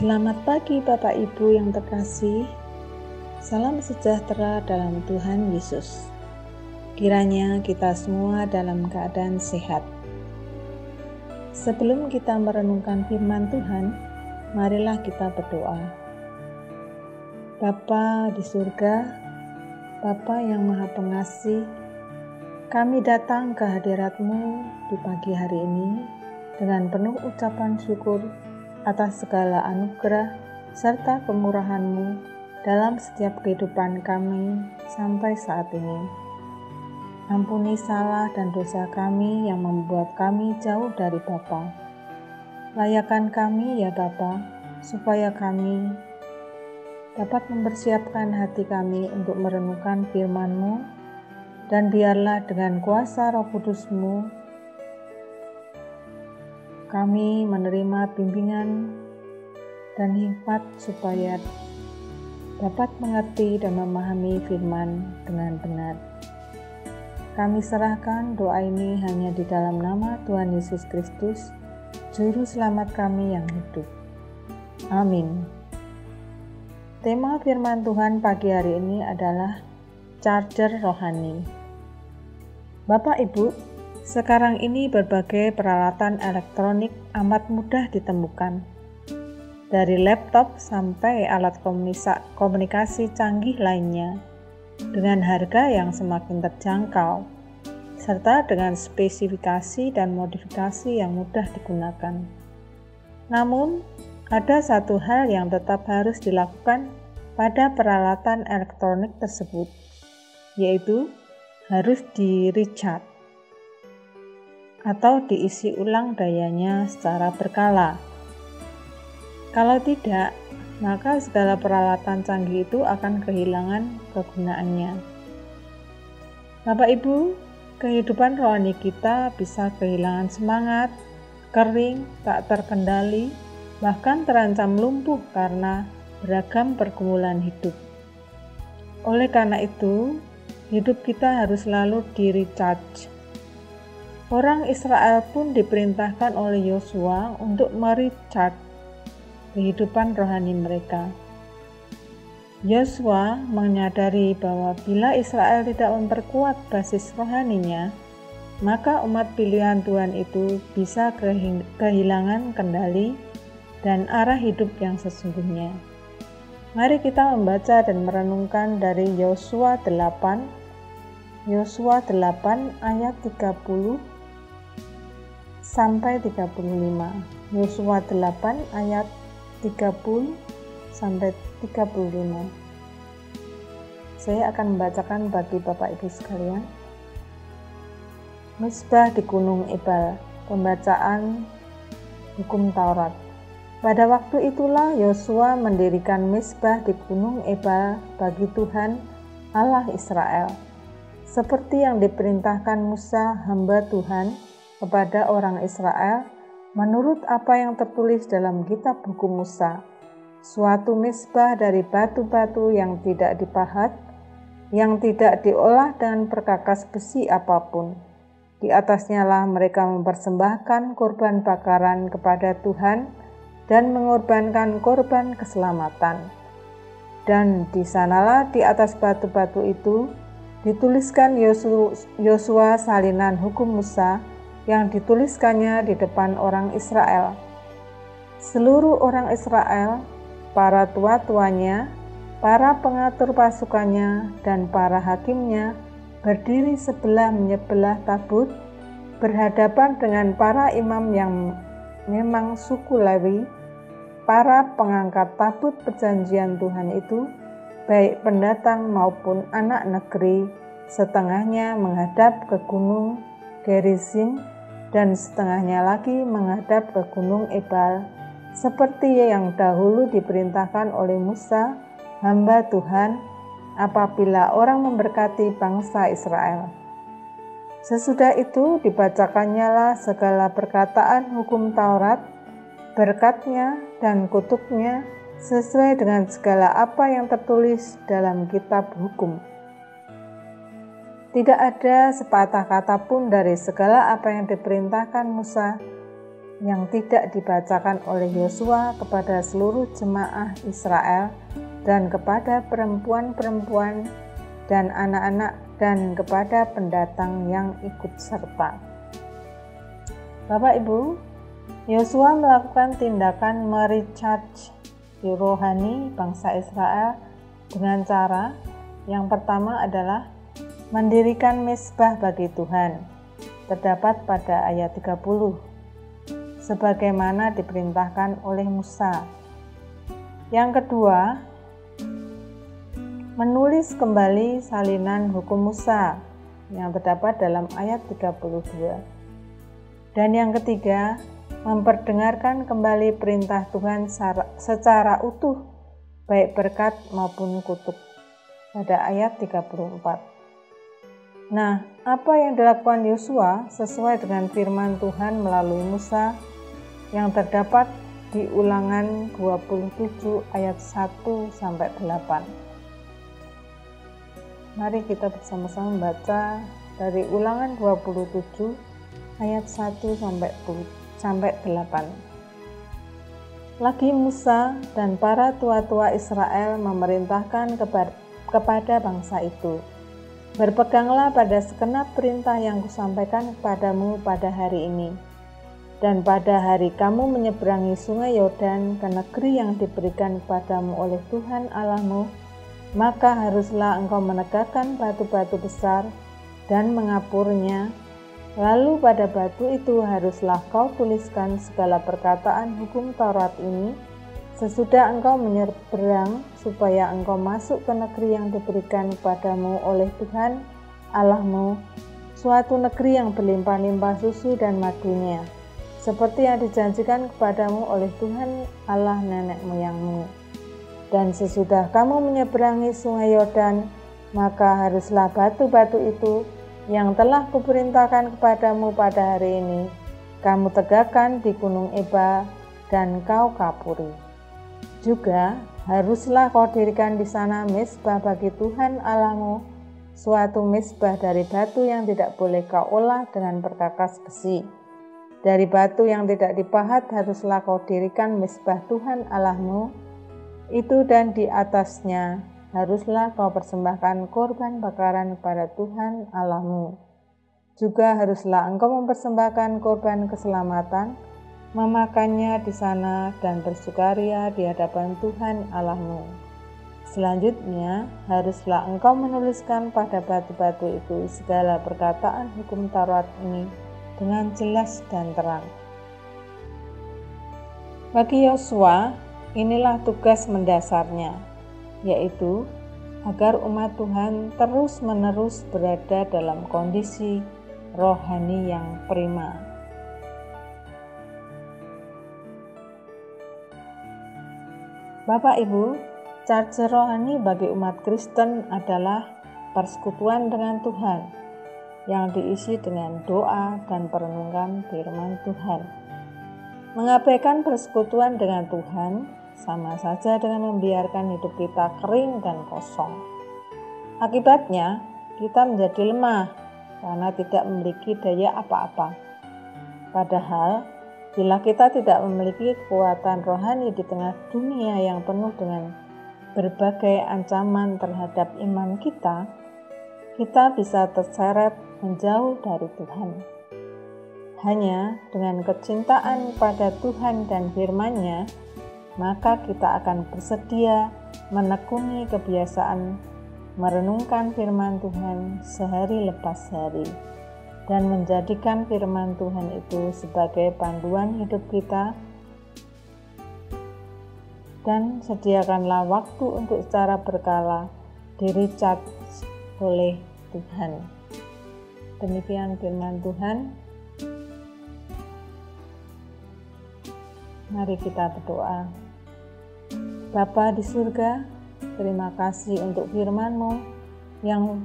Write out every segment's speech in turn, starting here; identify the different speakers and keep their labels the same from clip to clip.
Speaker 1: Selamat pagi Bapak Ibu yang terkasih. Salam sejahtera dalam Tuhan Yesus. Kiranya kita semua dalam keadaan sehat. Sebelum kita merenungkan firman Tuhan, marilah kita berdoa. Bapa di surga, Bapa yang Maha Pengasih, kami datang ke hadiratmu di pagi hari ini dengan penuh ucapan syukur atas segala anugerah serta kemurahan-Mu dalam setiap kehidupan kami sampai saat ini. Ampuni salah dan dosa kami yang membuat kami jauh dari Bapa. Layakan kami ya Bapa, supaya kami dapat mempersiapkan hati kami untuk merenungkan firman-Mu dan biarlah dengan kuasa roh kudus-Mu kami menerima bimbingan dan hikmat supaya dapat mengerti dan memahami firman dengan benar. Kami serahkan doa ini hanya di dalam nama Tuhan Yesus Kristus, Juru Selamat kami yang hidup. Amin. Tema firman Tuhan pagi hari ini adalah charger rohani. Bapak Ibu, sekarang ini berbagai peralatan elektronik amat mudah ditemukan. Dari laptop sampai alat komunikasi canggih lainnya dengan harga yang semakin terjangkau serta dengan spesifikasi dan modifikasi yang mudah digunakan. Namun, ada satu hal yang tetap harus dilakukan pada peralatan elektronik tersebut, yaitu harus di-recharge atau diisi ulang dayanya secara berkala. Kalau tidak, maka segala peralatan canggih itu akan kehilangan kegunaannya. Bapak Ibu, kehidupan rohani kita bisa kehilangan semangat, kering, tak terkendali, bahkan terancam lumpuh karena beragam pergumulan hidup. Oleh karena itu, hidup kita harus selalu di-recharge Orang Israel pun diperintahkan oleh Yosua untuk mericat kehidupan rohani mereka. Yosua menyadari bahwa bila Israel tidak memperkuat basis rohaninya, maka umat pilihan Tuhan itu bisa kehilangan kendali dan arah hidup yang sesungguhnya. Mari kita membaca dan merenungkan dari Yosua 8 Yosua 8 ayat 30 sampai 35. Yosua 8 ayat 30 sampai 35. Saya akan membacakan bagi Bapak Ibu sekalian. Misbah di Gunung Ebal, pembacaan hukum Taurat. Pada waktu itulah Yosua mendirikan misbah di Gunung Ebal bagi Tuhan Allah Israel, seperti yang diperintahkan Musa hamba Tuhan kepada orang Israel menurut apa yang tertulis dalam kitab hukum Musa, suatu misbah dari batu-batu yang tidak dipahat, yang tidak diolah dengan perkakas besi apa pun. Di atasnya lah mereka mempersembahkan korban bakaran kepada Tuhan dan mengorbankan korban keselamatan. Dan di sanalah di atas batu-batu itu dituliskan Yosua salinan hukum Musa yang dituliskannya di depan orang Israel. Seluruh orang Israel, para tua-tuanya, para pengatur pasukannya, dan para hakimnya berdiri sebelah menyebelah tabut berhadapan dengan para imam yang memang suku Lewi, para pengangkat tabut perjanjian Tuhan itu, baik pendatang maupun anak negeri, setengahnya menghadap ke gunung Gerizim dan setengahnya lagi menghadap ke Gunung Ebal, seperti yang dahulu diperintahkan oleh Musa, hamba Tuhan, apabila orang memberkati bangsa Israel. Sesudah itu dibacakannya lah segala perkataan hukum Taurat, berkatnya dan kutuknya sesuai dengan segala apa yang tertulis dalam kitab hukum. Tidak ada sepatah kata pun dari segala apa yang diperintahkan Musa yang tidak dibacakan oleh Yosua kepada seluruh jemaah Israel dan kepada perempuan-perempuan dan anak-anak dan kepada pendatang yang ikut serta. Bapak Ibu, Yosua melakukan tindakan merecharge rohani bangsa Israel dengan cara yang pertama adalah mendirikan mesbah bagi Tuhan. Terdapat pada ayat 30 sebagaimana diperintahkan oleh Musa. Yang kedua, menulis kembali salinan hukum Musa yang terdapat dalam ayat 32. Dan yang ketiga, memperdengarkan kembali perintah Tuhan secara utuh, baik berkat maupun kutuk. Pada ayat 34. Nah, apa yang dilakukan Yosua sesuai dengan firman Tuhan melalui Musa yang terdapat di ulangan 27 ayat 1 sampai 8. Mari kita bersama-sama membaca dari ulangan 27 ayat 1 sampai sampai 8. Lagi Musa dan para tua-tua Israel memerintahkan kepada bangsa itu, Berpeganglah pada segenap perintah yang kusampaikan kepadamu pada hari ini dan pada hari kamu menyeberangi sungai Yordan ke negeri yang diberikan kepadamu oleh Tuhan Allahmu, maka haruslah engkau menegakkan batu-batu besar dan mengapurnya. Lalu pada batu itu haruslah kau tuliskan segala perkataan hukum Taurat ini, sesudah engkau menyeberang supaya engkau masuk ke negeri yang diberikan kepadamu oleh Tuhan Allahmu, suatu negeri yang berlimpah-limpah susu dan madunya seperti yang dijanjikan kepadamu oleh Tuhan Allah nenek moyangmu. Dan sesudah kamu menyeberangi sungai Yordan, maka haruslah batu-batu itu yang telah kuperintahkan kepadamu pada hari ini, kamu tegakkan di gunung Eba dan kau kapuri. Juga haruslah kau dirikan di sana mesbah bagi Tuhan Allahmu, suatu mesbah dari batu yang tidak boleh kau olah dengan perkakas besi dari batu yang tidak dipahat haruslah kau dirikan mesbah Tuhan Allahmu, itu dan di atasnya haruslah kau persembahkan korban bakaran kepada Tuhan Allahmu. Juga haruslah engkau mempersembahkan korban keselamatan, memakannya di sana dan bersukaria di hadapan Tuhan Allahmu. Selanjutnya, haruslah engkau menuliskan pada batu-batu itu segala perkataan hukum Taurat ini dengan jelas dan terang. Bagi Yosua, inilah tugas mendasarnya, yaitu agar umat Tuhan terus-menerus berada dalam kondisi rohani yang prima. Bapak Ibu, charge rohani bagi umat Kristen adalah persekutuan dengan Tuhan yang diisi dengan doa dan perenungan firman Tuhan. Mengabaikan persekutuan dengan Tuhan sama saja dengan membiarkan hidup kita kering dan kosong. Akibatnya, kita menjadi lemah karena tidak memiliki daya apa-apa. Padahal, bila kita tidak memiliki kekuatan rohani di tengah dunia yang penuh dengan berbagai ancaman terhadap iman kita, kita bisa terseret menjauh dari Tuhan. Hanya dengan kecintaan pada Tuhan dan firman-Nya, maka kita akan bersedia menekuni kebiasaan merenungkan firman Tuhan sehari lepas hari dan menjadikan firman Tuhan itu sebagai panduan hidup kita dan sediakanlah waktu untuk secara berkala diri cat oleh Tuhan. Demikian firman Tuhan. Mari kita berdoa. Bapa di surga, terima kasih untuk firman-Mu yang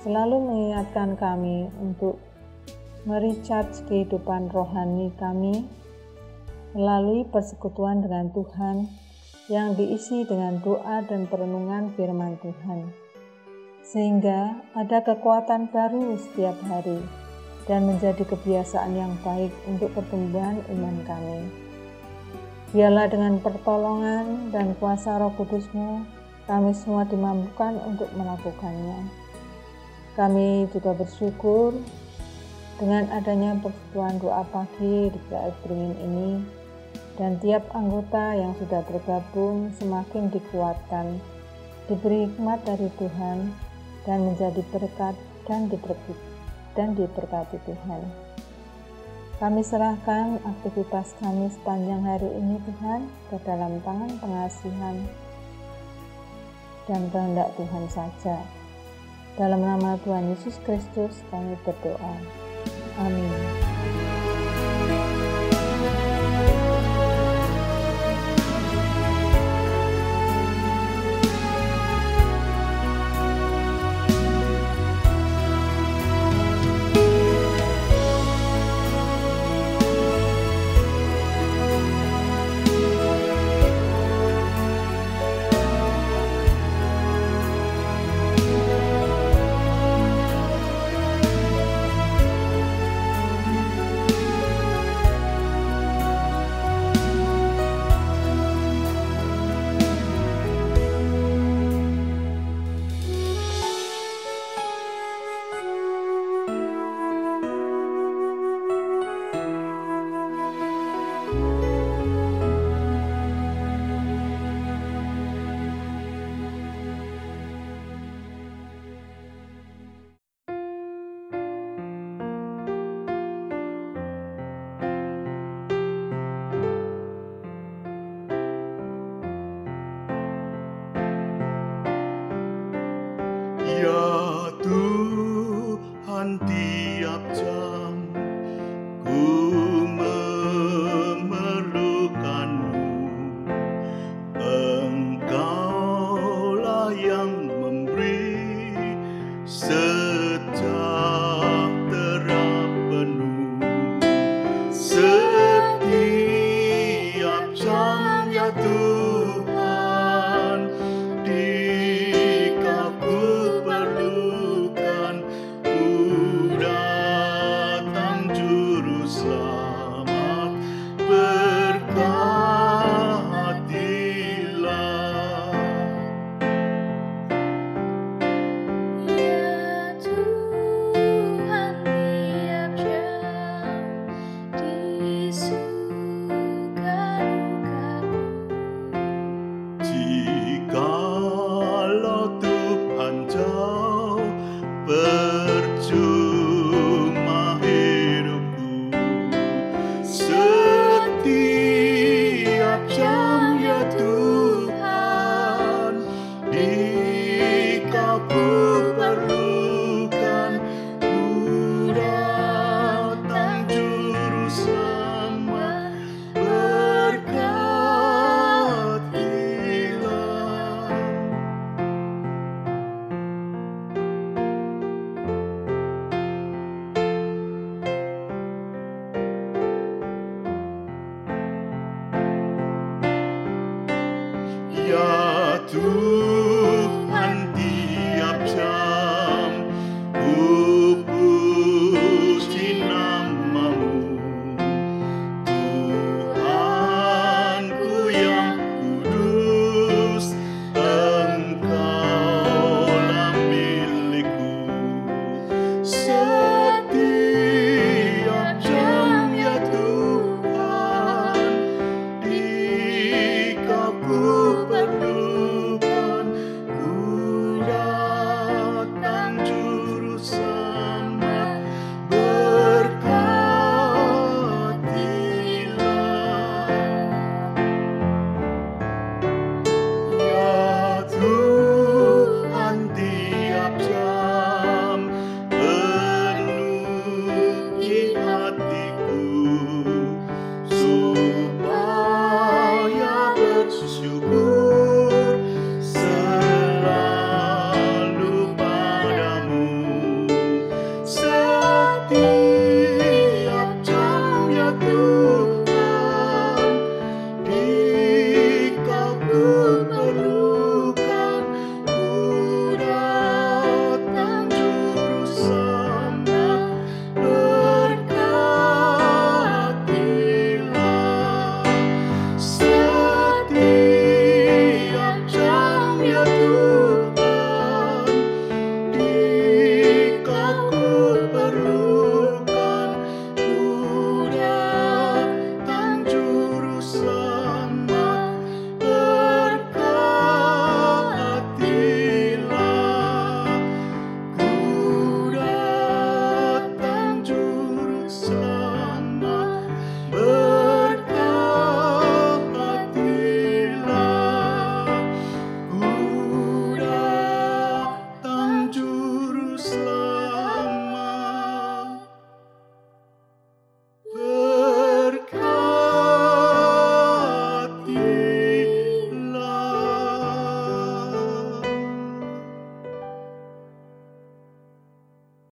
Speaker 1: selalu mengingatkan kami untuk merecharge kehidupan rohani kami melalui persekutuan dengan Tuhan yang diisi dengan doa dan perenungan firman Tuhan sehingga ada kekuatan baru setiap hari dan menjadi kebiasaan yang baik untuk pertumbuhan iman kami. Biarlah dengan pertolongan dan kuasa roh kudusmu, kami semua dimampukan untuk melakukannya. Kami juga bersyukur dengan adanya persekutuan doa pagi di Gereja Beringin ini dan tiap anggota yang sudah bergabung semakin dikuatkan, diberi hikmat dari Tuhan dan menjadi berkat dan diberkati dan diberkati Tuhan. Kami serahkan aktivitas kami sepanjang hari ini Tuhan ke dalam tangan pengasihan dan kehendak Tuhan saja. Dalam nama Tuhan Yesus Kristus kami berdoa. Amin.
Speaker 2: Ya Tuhan